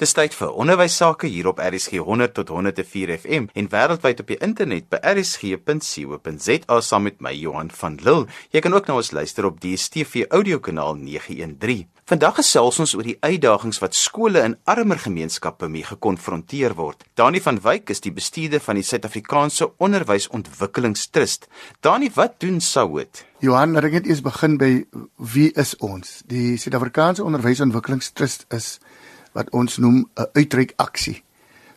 Dis tyd vir onderwys sake hier op RSG 100 tot 104 FM en wêreldwyd op die internet by rsg.co.za saam met my Johan van Lille. Jy kan ook na ons luister op DStv audiokanaal 913. Vandag gesels ons oor die uitdagings wat skole in armer gemeenskappe mee gekonfronteer word. Dani van Wyk is die bestuurder van die Suid-Afrikaanse Onderwysontwikkelingstrust. Dani, wat doen SAWOT? Johan, ek net eers begin by wie is ons? Die Suid-Afrikaanse Onderwysontwikkelingstrust is wat ons noem 'n uitreik aksie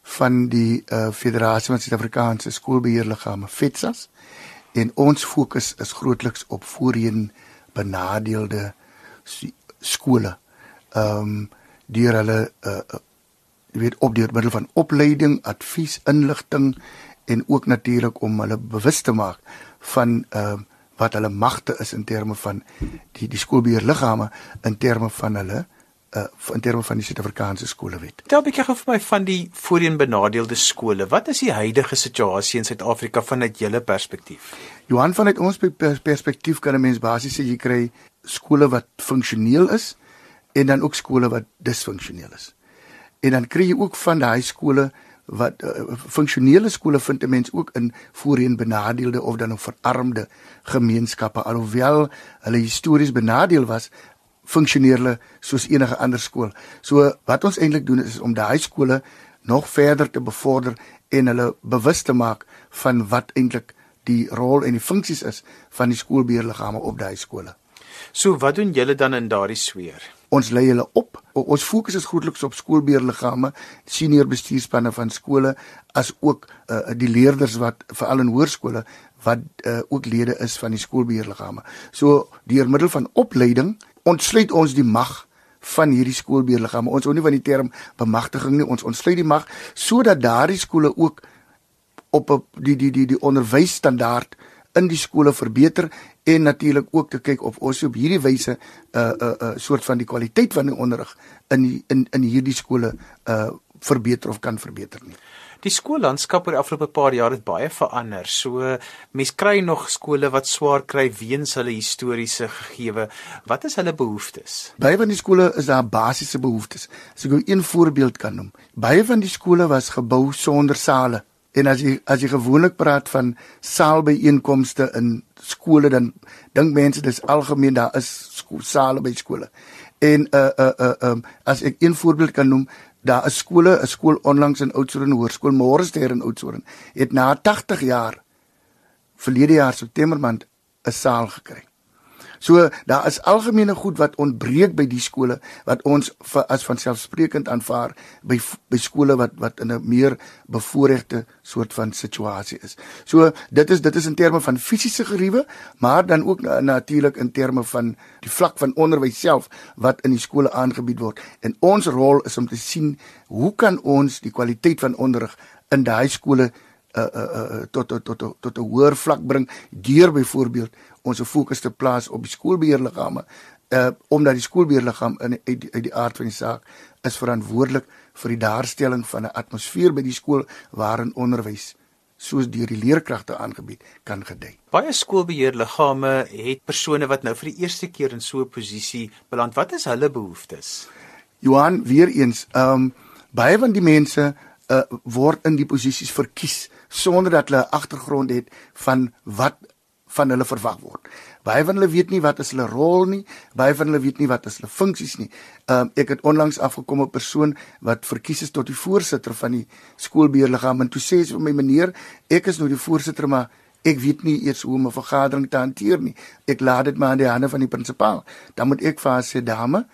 van die uh, Federasie van Suid-Afrikaanse Skoolbeheerliggame FETSAS en ons fokus is grootliks op voorheen benadeelde skole. Ehm um, deur hulle uh jy weet op deur middel van opleiding, advies, inligting en ook natuurlik om hulle bewus te maak van ehm uh, wat hulle magte is in terme van die die skoolbeheerliggame in terme van hulle uh, in terme van die Suid-Afrikaanse skolewet. Tel 'n bietjie gou vir my van die voorheen benadeelde skole. Wat is die huidige situasie in Suid-Afrika vanuit julle perspektief? Johan vanuit ons perspektief kan 'n mens basies sê jy kry skole wat funksioneel is en dan ook skole wat disfunksioneel is. En dan kry jy ook van daai skole wat uh, funksionele skole vind 'n mens ook in voorheen benadeelde of dan of verarmde gemeenskappe alhoewel hulle histories benadeel was funksioneer hulle soos enige ander skool. So wat ons eintlik doen is om daai skole nog verder te bevorder en hulle bewus te maak van wat eintlik die rol en die funksies is van die skoolbeheerliggame op daai skole. So wat doen julle dan in daardie sweer? Ons lei hulle op. Ons fokus is grootliks op skoolbeheerliggame, senior bestuurspanne van skole as ook uh, die leerders wat veral in hoërskole wat uh, ook lede is van die skoolbeheerliggame. So deur middel van opleiding ontsluit ons die mag van hierdie skoolbeheerliggame. Ons hou nie van die term bemagtiging nie. Ons ontsluit die mag sodat daardie skole ook op op die die die die onderwysstandaard in die skole verbeter en natuurlik ook te kyk of ons op hierdie wyse 'n uh, 'n uh, 'n uh, soort van die kwaliteit van die onderrig in die, in in hierdie skole uh verbeter of kan verbeter nie. Die skoollandskap oor die afgelope paar jaar het baie verander. So mense kry nog skole wat swaar kry weens hulle historiese gegewe. Wat is hulle behoeftes? Baie van die skole is daar basiese behoeftes. As ek 'n voorbeeld kan noem. Baie van die skole was gebou sonder sale. En as jy as jy gewoonlik praat van saalbyeenkomste in skole dan dink mense dis algemeen daar is sale by skole. En uh uh uh um, as ek 'n voorbeeld kan noem, daar is skole, 'n skool onlangs in Oudtshoorn Hoërskool Morester in Oudtshoorn, het na 80 jaar verlede jaar September maand 'n saal gekry. So daar is algemene goed wat ontbreek by die skole wat ons as van selfsprekend aanvaar by by skole wat wat in 'n meer bevoorregte soort van situasie is. So dit is dit is in terme van fisiese geriewe, maar dan ook natuurlik in terme van die vlak van onderwys self wat in die skole aangebied word. En ons rol is om te sien hoe kan ons die kwaliteit van onderrig in daai skole uh, uh, uh, tot tot tot tot 'n hoër vlak bring deur byvoorbeeld ons fokus te plaas op die skoolbeheerliggame uh omdat die skoolbeheerliggaam in uit, uit die aard van die saak is verantwoordelik vir die daarstelling van 'n atmosfeer by die skool waarin onderwys soos deur die leerkragte aangebied kan gedei. Baie skoolbeheerliggame het persone wat nou vir die eerste keer in so 'n posisie beland. Wat is hulle behoeftes? Johan, weer eens, ehm um, baie van die mense uh word in die posisies verkies sonder dat hulle 'n agtergrond het van wat van hulle verwag word. Baie van hulle weet nie wat is hulle rol nie, baie van hulle weet nie wat is hulle funksies nie. Ehm um, ek het onlangs afgekom 'n persoon wat verkies is tot die voorsitter van die skoolbeheerliggaam en toe sê sy vir my meneer, ek is nou die voorsitter maar ek weet nie eers hoe om 'n vergadering te hanteer nie. Ek laat dit maar aan die hande van die prinsipaal. Dan moet ek vir haar sê, dame,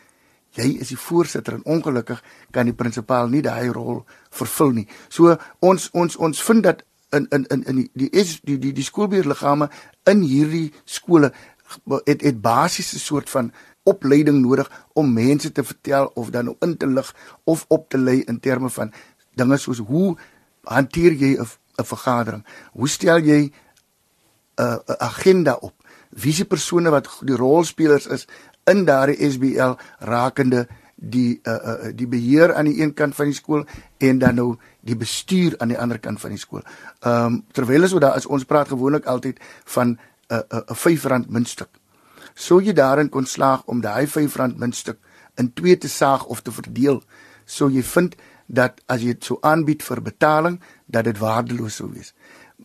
jy is die voorsitter en ongelukkig kan die prinsipaal nie daai rol vervul nie. So ons ons ons vind dat in in in in die die is die die die skoolbeheerliggame in hierdie skole het het basiese soort van opleiding nodig om mense te vertel of dan in te lig of op te lei in terme van dinge soos hoe hanteer jy 'n vergadering? Hoe stel jy 'n 'n agenda op? Wie se persone wat die rolspelers is in daardie SBL rakende die uh, uh, die beheer aan die een kant van die skool en dan nou die bestuur aan die ander kant van die skool. Ehm um, terwyl as wat daar is ons praat gewoonlik altyd van 'n uh, 'n uh, 'n R5 muntstuk. Sou jy daarin kon slaag om daai R5 muntstuk in twee te saag of te verdeel sou jy vind dat as jy dit sou aanbied vir betaling dat dit waardeloos sou wees.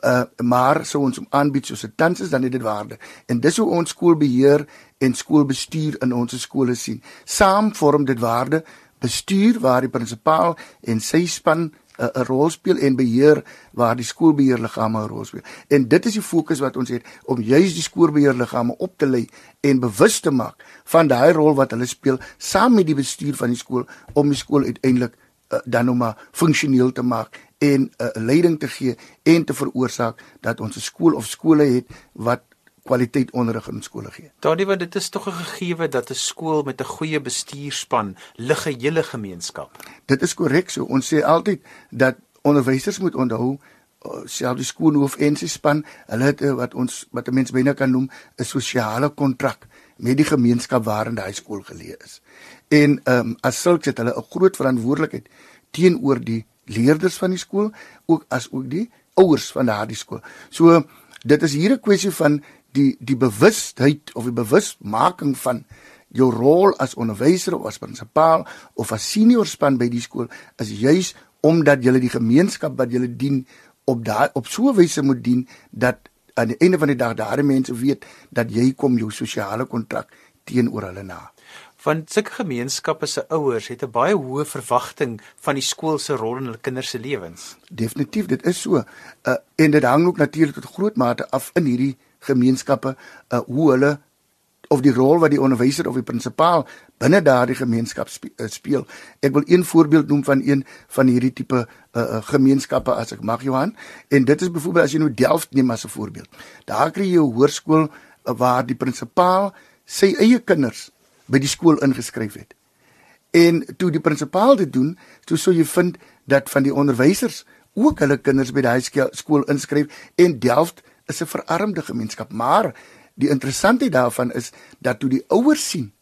Uh maar sou ons aanbied soos 'n tans is dan het dit waarde. En dis hoe ons skoolbeheer en skoolbestuur in ons skole sien. Saam vorm dit waarde bestuur waar die prinsipaal en sy span 'n 'n rol speel en beheer waar die skoolbeheerliggame 'n rol speel. En dit is die fokus wat ons het om juis die skoolbeheerliggame op te lei en bewus te maak van daai rol wat hulle speel saam met die bestuur van die skool om die skool uiteindelik uh, dan nou maar funksioneel te maak en 'n uh, leiding te gee en te veroorsaak dat ons 'n skool of skole het wat kwaliteit onderrig in skole gee. Daardie want dit is tog 'n gegeewe dat 'n skool met 'n goeie bestuurspan lig 'n hele gemeenskap. Dit is korrek so. Ons sê altyd dat onderwysers moet onthou uh, selfs die skoolhoof en sy span, hulle het uh, wat ons wat 'n mens binne kan noem 'n sosiale kontrak met die gemeenskap waarin daai skool geleë is. En ehm um, as sulks het hulle 'n groot verantwoordelikheid teenoor die leerders van die skool, ook as ook die ouers van daardie skool. So dit is hier 'n kwessie van die die bewustheid of die bewusmaking van jou rol as onderwyser of as prinsipaal of as senior span by die skool is juis omdat jy die gemeenskap wat jy dien op daai op so 'n wyse moet dien dat aan die einde van die dag daardie mense weet dat jy kom jou sosiale kontrak teenoor hulle na. Want sulke gemeenskappe se ouers het 'n baie hoë verwagting van die skool se rol in hulle kinders se lewens. Definitief, dit is so. Uh, en dit hang ook natuurlik tot groot mate af in hierdie gemeenskappe uh, hoe hulle of die rol wat die onderwyser of die prinsipaal binne daardie gemeenskap uh, speel. Ek wil een voorbeeld noem van een van hierdie tipe uh, uh, gemeenskappe as ek mag Johan en dit is byvoorbeeld as jy nou Delft neem as 'n voorbeeld. Daar kry jy 'n hoërskool uh, waar die prinsipaal sy eie kinders by die skool ingeskryf het. En toe die prinsipaal dit doen, toe sou jy vind dat van die onderwysers ook hulle kinders by daai skool inskryf en Delft is 'n verarmde gemeenskap, maar die interessantheid daarvan is dat toe die ouers sien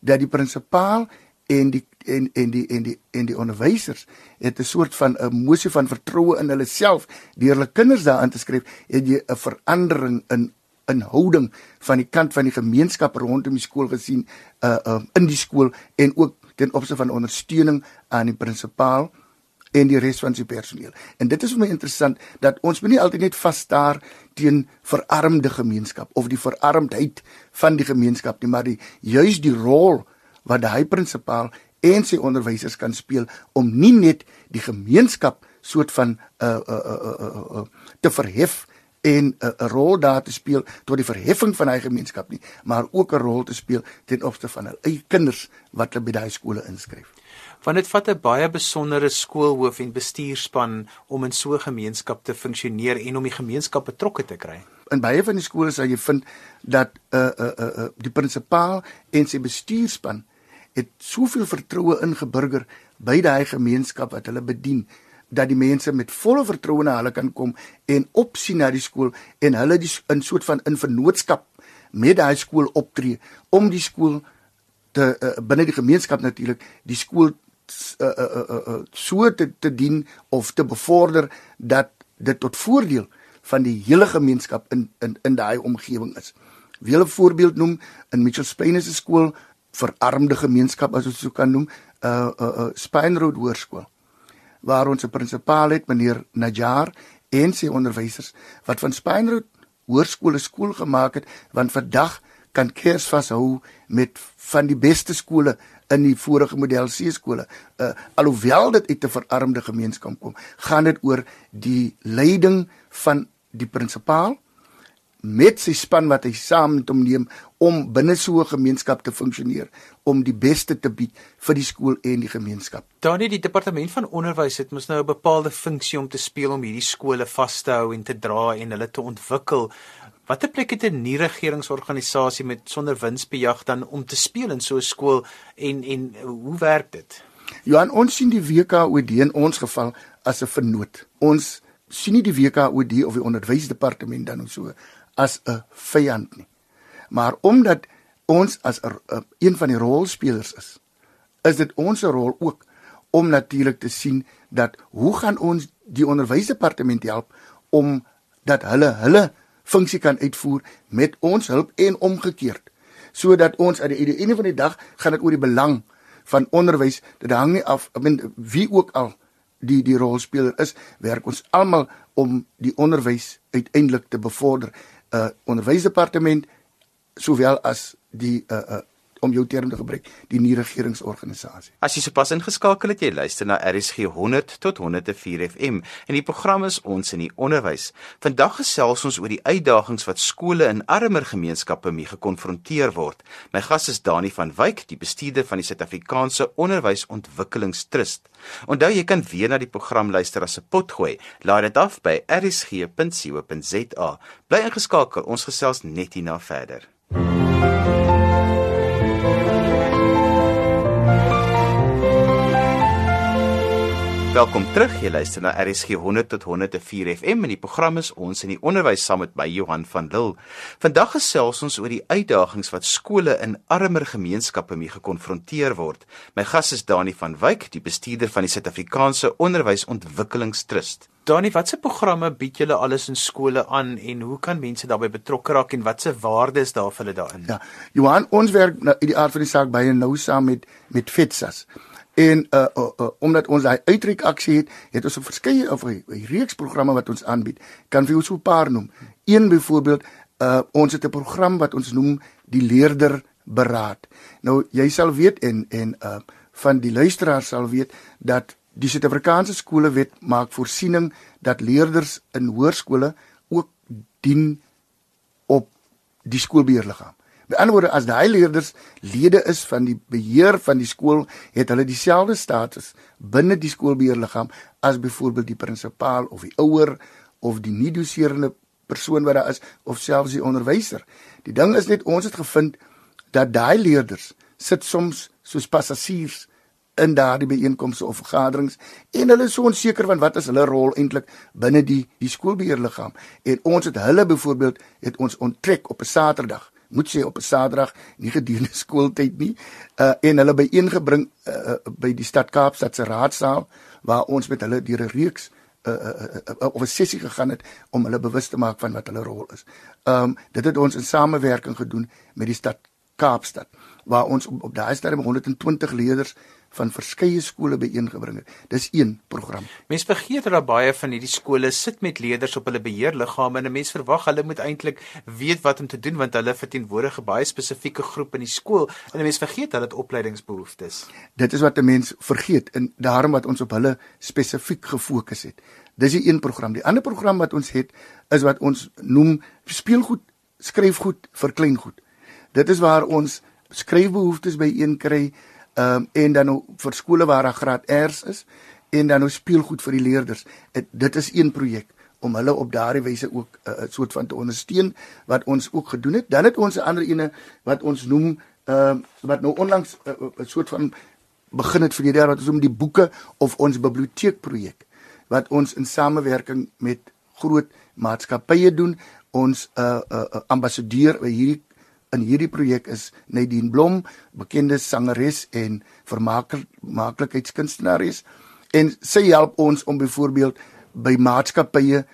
dat die prinsipaal en die en en die en die en die onderwysers het 'n soort van 'n emosie van vertroue in hulle self deur hulle kinders daarin te skryf, het jy 'n verandering in in houding van die kant van die gemeenskap rondom die skool gesien uh, uh in die skool en ook ten opsigte van ondersteuning aan die prinsipaal en die res van sy personeel. En dit is vir my interessant dat ons moet nie altyd net vas staar teen verarmde gemeenskap of die verarmdheid van die gemeenskap nie, maar die juis die rol wat hy prinsipaal en sy onderwysers kan speel om nie net die gemeenskap soort van uh, uh, uh, uh, uh, uh, te verhef en 'n uh, rol daar te speel tot die verheffing van hy gemeenskap nie, maar ook 'n rol te speel ten opsigte van hul eie kinders wat hulle by daai skole inskryf want dit vat 'n baie besondere skoolhoof en bestuurspan om in so 'n gemeenskap te funksioneer en om die gemeenskap betrokke te kry. In baie van die skole sal jy vind dat 'n uh, 'n uh, 'n uh, uh, die prinsipaal en sy bestuurspan het soveel vertroue ingeburger by daai gemeenskap wat hulle bedien dat die mense met volle vertroue na hulle kan kom en opsien na die skool en hulle die in soort van in vennootskap met daai skool optree om die skool te uh, binne die gemeenskap natuurlik die skool uh, uh, uh, uh, so te, te dien of te bevorder dat dit tot voordeel van die hele gemeenskap in in in daai omgewing is. Wie 'n voorbeeld noem in Mitchells Plain se skool verarmde gemeenskap as ons so kan noem, uh, 'n uh, uh, Spine Road Hoërskool waar ons 'n prinsipaal het meneer Najar en sy onderwysers wat van Spine Road Hoërskool 'n skool gemaak het want vandag kan kers vashou met van die beste skole in die vorige model C skole. Uh alhoewel dit uit 'n verarmde gemeenskap kom, gaan dit oor die leiding van die prinsipaal met sy span wat hy saam met hom neem om binne so 'n gemeenskap te funksioneer om die beste te bied vir die skool en die gemeenskap. Danie die departement van onderwys het mos nou 'n bepaalde funksie om te speel om hierdie skole vas te hou en te dra en hulle te ontwikkel. Watter plek het 'n nuwe regeringsorganisasie met sonder winsbejag dan om te speel in so 'n skool en en hoe werk dit? Johan, ons sien die WKOD in ons geval as 'n vennoot. Ons sien nie die WKOD of die onderwysdepartement dan so as 'n vyand nie. Maar omdat ons as er, er, een van die rolspelers is, is dit ons rol ook om natuurlik te sien dat hoe gaan ons die onderwysdepartement help om dat hulle hulle funksie kan uitvoer met ons hulp en omgekeerd sodat ons aan die einde van die dag gaan dit oor die belang van onderwys, dit hang nie af, ek bedoel wie ook al die die rolspeler is, werk ons almal om die onderwys uiteindelik te bevorder. Uh onderwysdepartement sowel as die uh uh om jou term te gebruik, die nie regeringsorganisasie. As jy sopas ingeskakel het, jy luister na RSG 100 tot 104 FM en die program is ons in die onderwys. Vandag gesels ons oor die uitdagings wat skole in armer gemeenskappe mee gekonfronteer word. My gas is Dani van Wyk, die bestuurder van die Suid-Afrikaanse Onderwysontwikkelingstrust. Onthou jy kan weer na die program luister as 'n potgooi. Laai dit af by rsg.co.za. Bly ingeskakel, ons gesels net hierna verder. Welkom terug. Jy luister na RSG 100 tot 104 FM en die program is ons in die onderwys saam met my Johan van Lille. Vandag gesels ons oor die uitdagings wat skole in armer gemeenskappe mee gekonfronteer word. My gas is Dani van Wyk, die bestuurder van die Suid-Afrikaanse Onderwysontwikkelingstrust. Dani, watse programme bied julle alles in skole aan en hoe kan mense daarbey betrokke raak en watse waardes daar vir hulle daarin? Ja, Johan, ons werk nou in die aard van die saak baie nou saam met met FETSAS. En uh, uh, uh omdat ons daai uitreik aksie het, het ons 'n verskeie of 'n reeks programme wat ons aanbied. Kan vir jou so 'n paar noem. Een byvoorbeeld, uh ons het 'n program wat ons noem die leerder beraad. Nou jy sal weet en en uh van die luisteraars sal weet dat die Suid-Afrikaanse skolewet maak voorsiening dat leerders in hoërskole ook dien op die skoolbeheerliggaam. Met ander woorde, as daai leerders lede is van die beheer van die skool, het hulle dieselfde status binne die skoolbeheerliggaam as byvoorbeeld die prinsipaal of die ouer of die nie doserende persoon wat daar is of selfs die onderwyser. Die ding is net ons het gevind dat daai leerders sit soms soos passasiers in daardie byeenkomste of vergaderings en hulle is so onseker van wat is hulle rol eintlik binne die die skoolbeheerliggaam en ons het hulle byvoorbeeld het ons onttrek op 'n Saterdag moet sê op 'n Saterdag nie gedurende skooltyd nie uh en hulle byeengebring uh, by die stad Kaapstad se raadsaal waar ons met hulle deur 'n reeks uh, uh, uh, of 'n sessie gegaan het om hulle bewus te maak van wat hulle rol is. Um dit het ons in samewerking gedoen met die stad Kaapstad waar ons op, op daai stadium 120 leerders van verskeie skole byeengebring het. Dis een program. Mense vergeet dat baie van hierdie skole sit met leerders op hulle beheerliggame en 'n mens verwag hulle moet eintlik weet wat om te doen want hulle verteenwoordig 'n baie spesifieke groep in die skool en 'n mens vergeet hulle het opleidingsbehoeftes. Dit is wat 'n mens vergeet en daarom wat ons op hulle spesifiek gefokus het. Dis die een program. Die ander program wat ons het is wat ons noem speelgoed, skryfgoed vir kleingoed. Dit is waar ons skryfbehoeftes by een kry Um, en dan nou vir skole waar daar graad R's is en dan nou speelgoed vir die leerders. Het, dit is een projek om hulle op daardie wyse ook 'n uh, soort van te ondersteun wat ons ook gedoen het. Dan het ons 'n ander ene wat ons noem uh, wat nou onlangs 'n uh, uh, soort van begin het vir die jaar wat ons noem die boeke of ons biblioteek projek wat ons in samewerking met groot maatskappye doen. Ons 'n uh, uh, uh, ambassadeur by hierdie in hierdie projek is Nadine Blom, bekende sangeres en vermaaklikheidskunstenares en sy help ons om byvoorbeeld by maatskappye uh,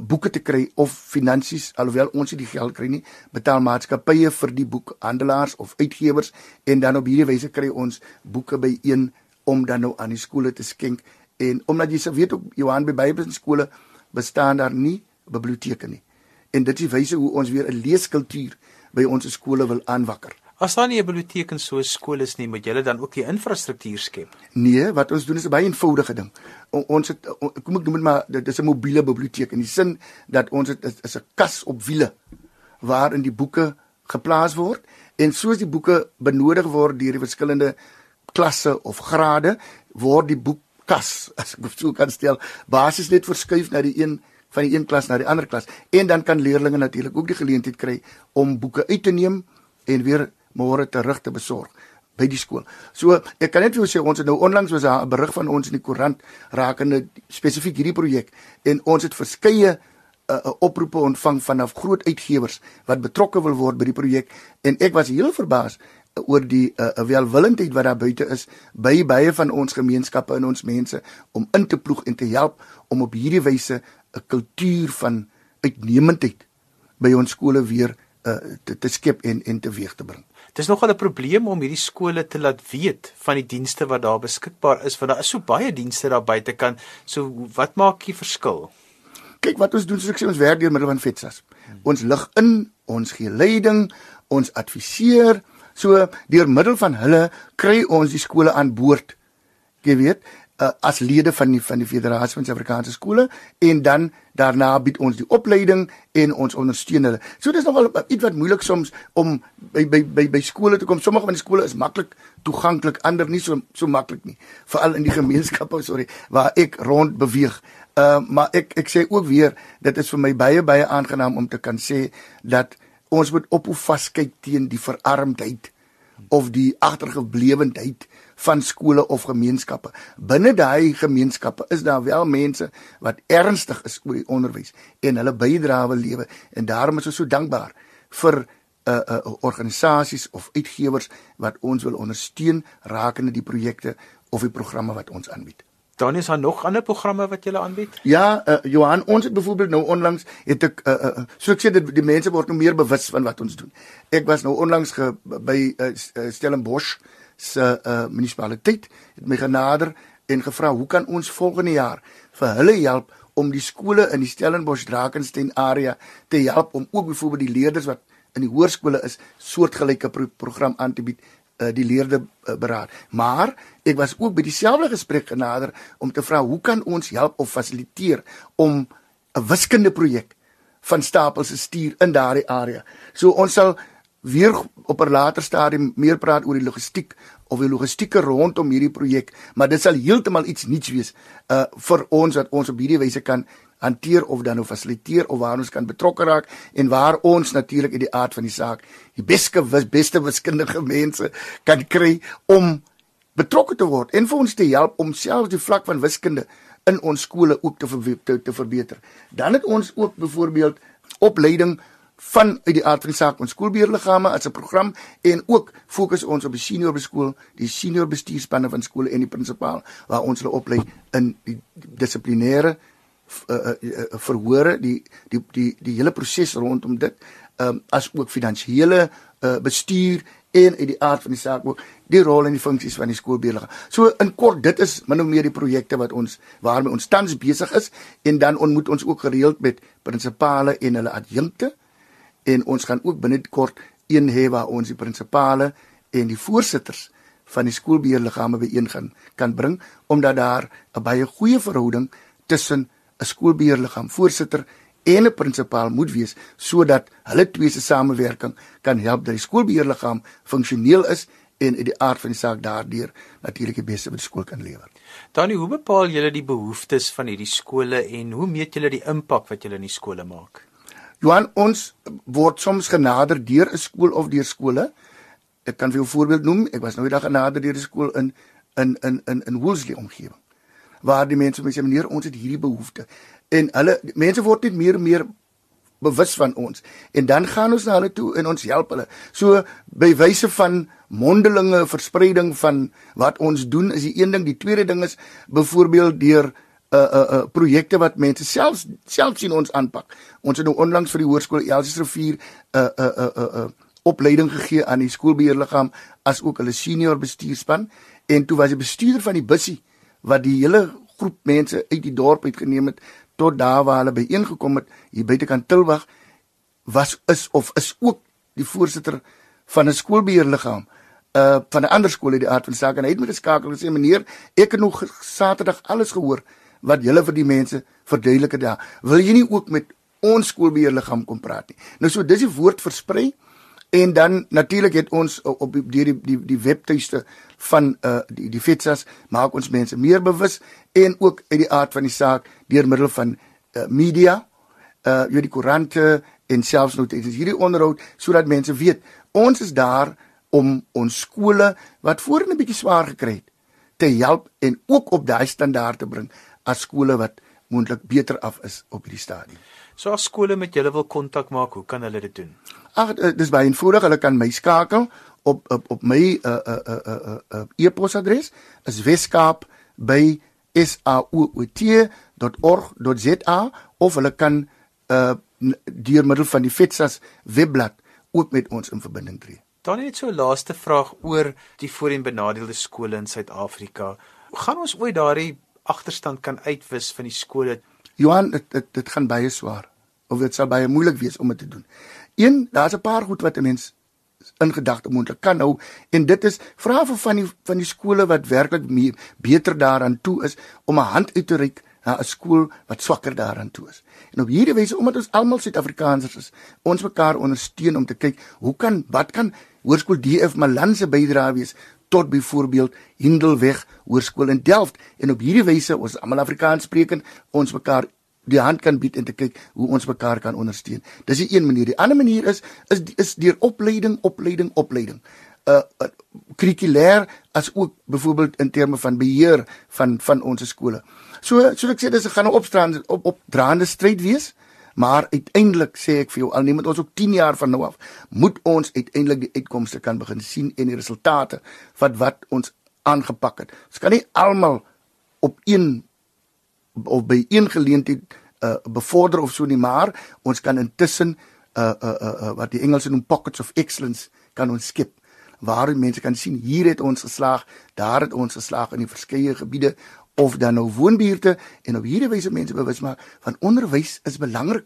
boeke te kry of finansies alhoewel ons nie die geld kry nie betaal maatskappye vir die boekhandelaars of uitgewers en dan op hierdie wyse kry ons boeke by een om dan nou aan die skole te skenk. En omdat jy se weet op Johan by Bybelskole bestaan daar nie biblioteke nie. En dit is wyse hoe ons weer 'n leeskultuur by ons skole wil aanwakker. As daar nie 'n biblioteek in so 'n skool is nie, moet julle dan ook die infrastruktuur skep? Nee, wat ons doen is 'n baie eenvoudige ding. O, ons het kom ek noem dit maar dit is 'n mobiele biblioteek in die sin dat ons dit is, 'n kas op wiele waarin die boeke geplaas word en soos die boeke benodig word deur die verskillende klasse of grade word die boekkas as ek sou kan stel basies net verskuif na die een van die een klas na die ander klas en dan kan leerders natuurlik ook die geleentheid kry om boeke uit te neem en weer môre terug te besorg by die skool. So ek kan net vir jou sê ons het nou onlangs was 'n berig van ons in die koerant rakende spesifiek hierdie projek en ons het verskeie uh, oproepe ontvang vanaf groot uitgewers wat betrokke wil word by die projek en ek was heel verbaas oor die uh, welwillendheid wat daar buite is by baie van ons gemeenskappe en ons mense om in te ploeg en te help om op hierdie wyse 'n kultuur van uitnemendheid by ons skole weer uh, te, te skep en en teweeg te bring. Dis nogal 'n probleem om hierdie skole te laat weet van die dienste wat daar beskikbaar is want daar is so baie dienste daar buite kan. So wat maak die verskil? Kyk wat ons doen, soos ek sê, ons werk deur middel van FETSAS. Ons lig in, ons gee leiding, ons adviseer. So deur middel van hulle kry ons die skole aan boord. Jy weet, uh, as lede van die van die Federasie van Suid-Afrikaanse skole en dan daarna bied ons die opleiding en ons ondersteun hulle. So dis nogal iets wat moeilik soms om by by by by skole te kom. Sommige van die skole is maklik toeganklik, ander nie so so maklik nie. Veral in die gemeenskappe, sorry, waar ek rond beweeg. Uh maar ek ek sê ook weer, dit is vir my baie baie aangenaam om te kan sê dat ons moet ophou vaskyk teen die verarmdheid of die agtergeblewendheid van skole of gemeenskappe. Binne daai gemeenskappe is daar wel mense wat ernstig is oor die onderwys en hulle bydra wil lewe en daarom is ons so dankbaar vir uh, uh, organisasies of uitgewers wat ons wil ondersteun rakende die projekte of die programme wat ons aanbied. Dan is daar nog ander programme wat jy aanbied? Ja, uh, Johan, ons het byvoorbeeld nou onlangs het ek uh, uh, so ek sê dat die mense word nou meer bewus van wat ons doen. Ek was nou onlangs ge, by uh, Stellenbosch se uh, munisipaliteit het my genader en gevra hoe kan ons volgende jaar vir hulle help om die skole in die Stellenbosch Drakensberg area te help om ook byvoorbeeld die leerders wat in die hoërskole is soortgelyke pro program aan te bied uh, die leerde uh, beraad. Maar ek was ook by dieselfde gesprek genader om te vra hoe kan ons help of fasiliteer om 'n wiskunde projek van stapels te stuur in daardie area? So ons sal weer op 'n later stadium meer praat oor die logistiek of die logistieke rondom hierdie projek, maar dit sal heeltemal iets nuuts wees uh vir ons wat ons op hierdie wyse kan hanteer of dan nou fasiliteer of waar ons kan betrokke raak en waar ons natuurlik in die aard van die saak die beste beste wiskundige mense kan kry om betrokke te word en vir ons te help om selfs die vlak van wiskunde in ons skole ook te, te te verbeter. Dan het ons ook byvoorbeeld opleiding van uit die aard van die saak ons skoolbeheerliggame as 'n program en ook fokus ons op die senior beskool, die senior bestuurspanne van skole en die prinsipaal waar ons hulle oplei in die dissiplinêre uh, uh, uh, verhore, die die die die hele proses rondom dit, um, as ook finansiële uh, bestuur en uit die aard van die saak ook die rol en die funksies van die skoolbeheerliggaam. So in kort, dit is min of meer die projekte wat ons waarmee ons tans besig is en dan ontmoet ons ook gereeld met prinsipale en hulle adjunkte en ons gaan ook binnekort een hê waar ons die prinsipale en die voorsitters van die skoolbeheerliggame byeen gaan kan bring omdat daar 'n baie goeie verhouding tussen 'n skoolbeheerliggaam voorsitter en 'n prinsipaal moet wees sodat hulle twee se samewerking kan help dat die skoolbeheerliggaam funksioneel is en uit die aard van die saak daardeur natuurlik die beste vir die skool kan lewer. Danie, hoe bepaal julle die behoeftes van hierdie skole en hoe meet julle die impak wat julle in die skole maak? Johan, ons word soms genader deur 'n skool of deur skole. Ek kan vir jou 'n voorbeeld noem. Ek was nou eendag genader deur 'n skool in in in in in Woolsley omgewing. Waar die mense sê meneer, ons het hierdie behoefte. En hulle mense word net meer en meer bewus van ons. En dan gaan ons na hulle toe en ons help hulle. So by wyse van mondelinge verspreiding van wat ons doen is die een ding, die tweede ding is byvoorbeeld deur uh uh, uh projekte wat mense self self sien ons aanpak. Ons het nou onlangs vir die hoërskool Elsies rivier 'n 'n 'n 'n uh, opleiding gegee aan die skoolbeheerliggaam as ook hulle senior bestuurspan en toe was die bestuurder van die bussie wat die hele groep mense uit die dorp uitgeneem het tot daar waar hulle byeengekom het hier buitekant Tilwag was is of is ook die voorsitter van 'n skoolbeheerliggaam uh van 'n ander skool uit die aard van saak en hy het met geskakel en sê meneer ek het nog Saterdag alles gehoor wat julle vir die mense verduidelik het daar. Wil jy nie ook met ons skoolbeheerliggaam kom praat nie? Nou so dis die woord versprei en dan natuurlik het ons op die die die, die webtuiste van uh die die FETSAS maak ons mense meer bewus en ook uit die aard van die saak deur middel van uh, media uh jy die koerante en selfs nou dit is hierdie onderhoud sodat mense weet ons is daar om ons skole wat voorheen 'n bietjie swaar gekry het te help en ook op daai standaard te bring as skole wat moontlik beter af is op hierdie stadium. So as skole met julle wil kontak maak, hoe kan hulle dit doen? Ag dis baie eenvoudig, hulle kan my skakel op op op my uh uh uh uh, uh e-posadres is weskaap@saoot.org.za of hulle kan uh deur middel van die FETSAS webblad ook met ons in verbinding tree. Dan net so laaste vraag oor die voorheen benadeelde skole in Suid-Afrika. Gaan ons ooit daardie agterstand kan uitwis van die skole? Johan, dit dit dit gaan baie swaar of dit sal baie moeilik wees om dit te doen. Een, daar's 'n paar goed wat 'n mens in gedagte moontlik kan hou en dit is vra vir van die van die skole wat werklik meer beter daaraan toe is om 'n hand uit te reik na 'n skool wat swakker daaraan toe is. En op hierdie wyse omdat ons almal Suid-Afrikaners is, ons mekaar ondersteun om te kyk hoe kan wat kan Hoërskool DF Malan se bydrae wees tot byvoorbeeld Hindelweg Hoërskool in Delft en op hierdie wyse ons almal Afrikaans sprekend ons mekaar die hand kan bied en te kyk hoe ons mekaar kan ondersteun. Dis die een manier. Die ander manier is is is deur opleiding, opleiding, opleiding. Uh, uh kurrikulêr as ook byvoorbeeld in terme van beheer van van ons skole. So so ek sê dis gaan 'n opstrand op op draande stryd wees, maar uiteindelik sê ek vir jou al nie met ons ook 10 jaar van nou af moet ons uiteindelik die uitkomste kan begin sien en die resultate wat wat ons aangepak het. Ons kan nie almal op een of by een geleentheid uh bevorder of so nie maar ons kan intussen uh uh uh, uh wat die Engelse noem pockets of excellence kan ons skep waar mense kan sien hier het ons geslaag daar het ons geslaag in die verskeie gebiede of dan nou woonbuurte en op hierdie wyse mense bewus maak van onderwys is belangrik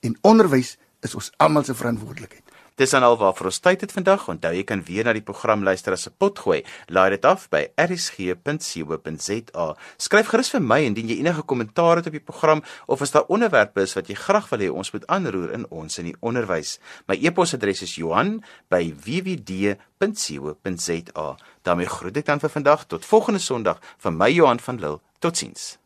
en onderwys is ons almal se verantwoordelikheid Dis dan al waarvoor ons tyd het vandag. Onthou jy kan weer na die program luister as 'n potgooi. Laai dit af by rsg.co.za. Skryf gerus vir my indien jy enige kommentaar het op die program of as daar onderwerpe is wat jy graag wil hê ons moet aanroer in ons in die onderwys. My e-posadres is Johan@wwd.co.za. daarmee groet ek dan vir vandag tot volgende Sondag van my Johan van Lille. Totsiens.